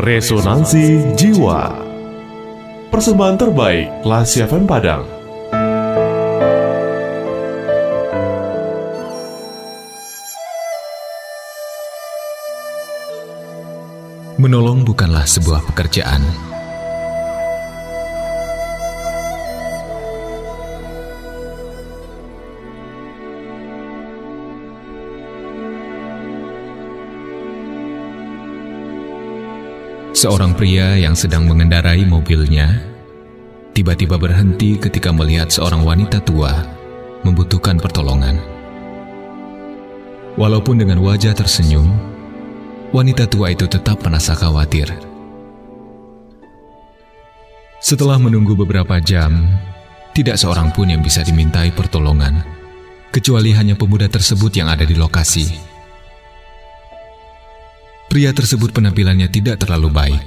Resonansi Jiwa Persembahan terbaik Lasi FM Padang Menolong bukanlah sebuah pekerjaan. Seorang pria yang sedang mengendarai mobilnya tiba-tiba berhenti ketika melihat seorang wanita tua membutuhkan pertolongan. Walaupun dengan wajah tersenyum, wanita tua itu tetap merasa khawatir. Setelah menunggu beberapa jam, tidak seorang pun yang bisa dimintai pertolongan, kecuali hanya pemuda tersebut yang ada di lokasi. Pria tersebut penampilannya tidak terlalu baik.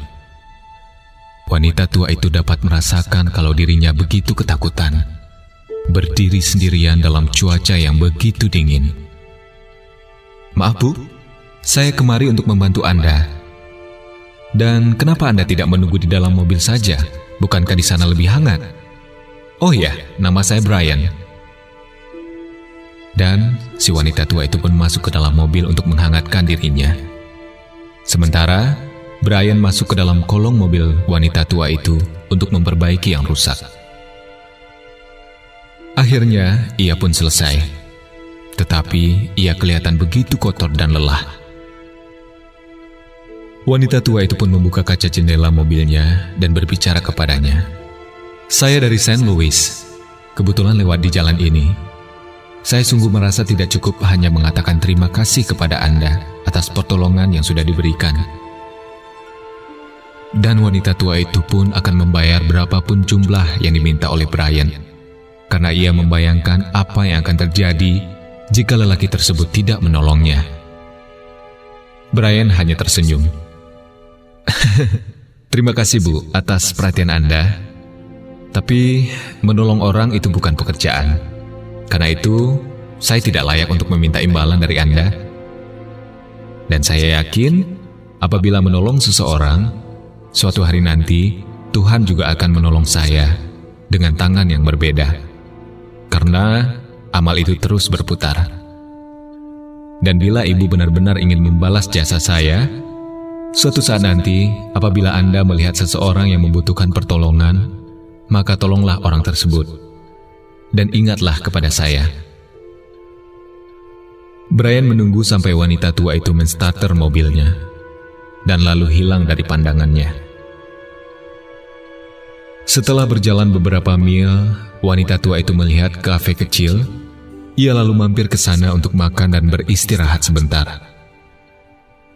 Wanita tua itu dapat merasakan kalau dirinya begitu ketakutan, berdiri sendirian dalam cuaca yang begitu dingin. Maaf, Bu, saya kemari untuk membantu Anda. Dan kenapa Anda tidak menunggu di dalam mobil saja? Bukankah di sana lebih hangat? Oh ya, nama saya Brian. Dan si wanita tua itu pun masuk ke dalam mobil untuk menghangatkan dirinya. Sementara Brian masuk ke dalam kolong mobil wanita tua itu untuk memperbaiki yang rusak. Akhirnya, ia pun selesai. Tetapi ia kelihatan begitu kotor dan lelah. Wanita tua itu pun membuka kaca jendela mobilnya dan berbicara kepadanya. Saya dari St. Louis. Kebetulan lewat di jalan ini. Saya sungguh merasa tidak cukup hanya mengatakan terima kasih kepada Anda atas pertolongan yang sudah diberikan. Dan wanita tua itu pun akan membayar berapapun jumlah yang diminta oleh Brian, karena ia membayangkan apa yang akan terjadi jika lelaki tersebut tidak menolongnya. Brian hanya tersenyum. Terima kasih Bu atas perhatian Anda. Tapi menolong orang itu bukan pekerjaan. Karena itu, saya tidak layak untuk meminta imbalan dari Anda. Dan saya yakin, apabila menolong seseorang, suatu hari nanti Tuhan juga akan menolong saya dengan tangan yang berbeda. Karena amal itu terus berputar. Dan bila ibu benar-benar ingin membalas jasa saya, suatu saat nanti, apabila Anda melihat seseorang yang membutuhkan pertolongan, maka tolonglah orang tersebut. Dan ingatlah kepada saya. Brian menunggu sampai wanita tua itu menstarter mobilnya dan lalu hilang dari pandangannya. Setelah berjalan beberapa mil, wanita tua itu melihat kafe kecil. Ia lalu mampir ke sana untuk makan dan beristirahat sebentar.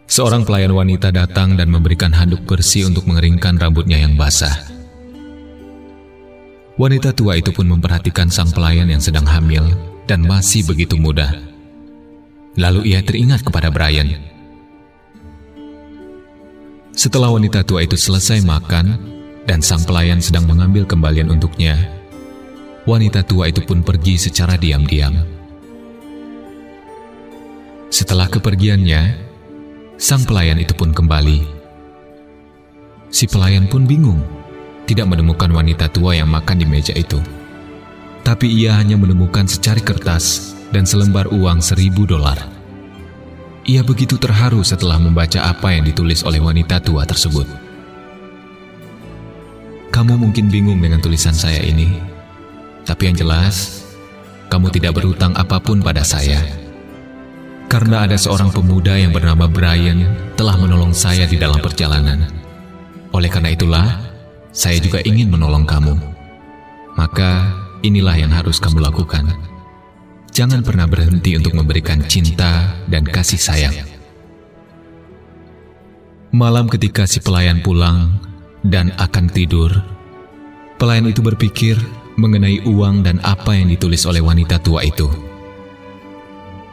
Seorang pelayan wanita datang dan memberikan handuk bersih untuk mengeringkan rambutnya yang basah. Wanita tua itu pun memperhatikan sang pelayan yang sedang hamil dan masih begitu muda. Lalu ia teringat kepada Brian. Setelah wanita tua itu selesai makan dan sang pelayan sedang mengambil kembalian untuknya, wanita tua itu pun pergi secara diam-diam. Setelah kepergiannya, sang pelayan itu pun kembali. Si pelayan pun bingung tidak menemukan wanita tua yang makan di meja itu. Tapi ia hanya menemukan secari kertas dan selembar uang seribu dolar. Ia begitu terharu setelah membaca apa yang ditulis oleh wanita tua tersebut. Kamu mungkin bingung dengan tulisan saya ini, tapi yang jelas, kamu tidak berhutang apa pun pada saya. Karena ada seorang pemuda yang bernama Brian telah menolong saya di dalam perjalanan. Oleh karena itulah, saya juga ingin menolong kamu. Maka inilah yang harus kamu lakukan. Jangan pernah berhenti untuk memberikan cinta dan kasih sayang. Malam ketika si pelayan pulang dan akan tidur, pelayan itu berpikir mengenai uang dan apa yang ditulis oleh wanita tua itu.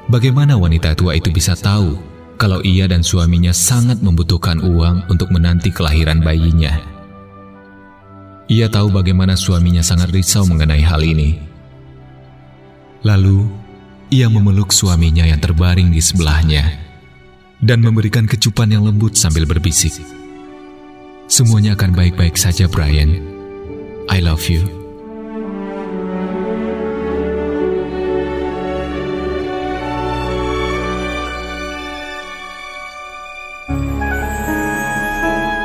Bagaimana wanita tua itu bisa tahu kalau ia dan suaminya sangat membutuhkan uang untuk menanti kelahiran bayinya? Ia tahu bagaimana suaminya sangat risau mengenai hal ini. Lalu, ia memeluk suaminya yang terbaring di sebelahnya dan memberikan kecupan yang lembut sambil berbisik. Semuanya akan baik-baik saja, Brian. I love you.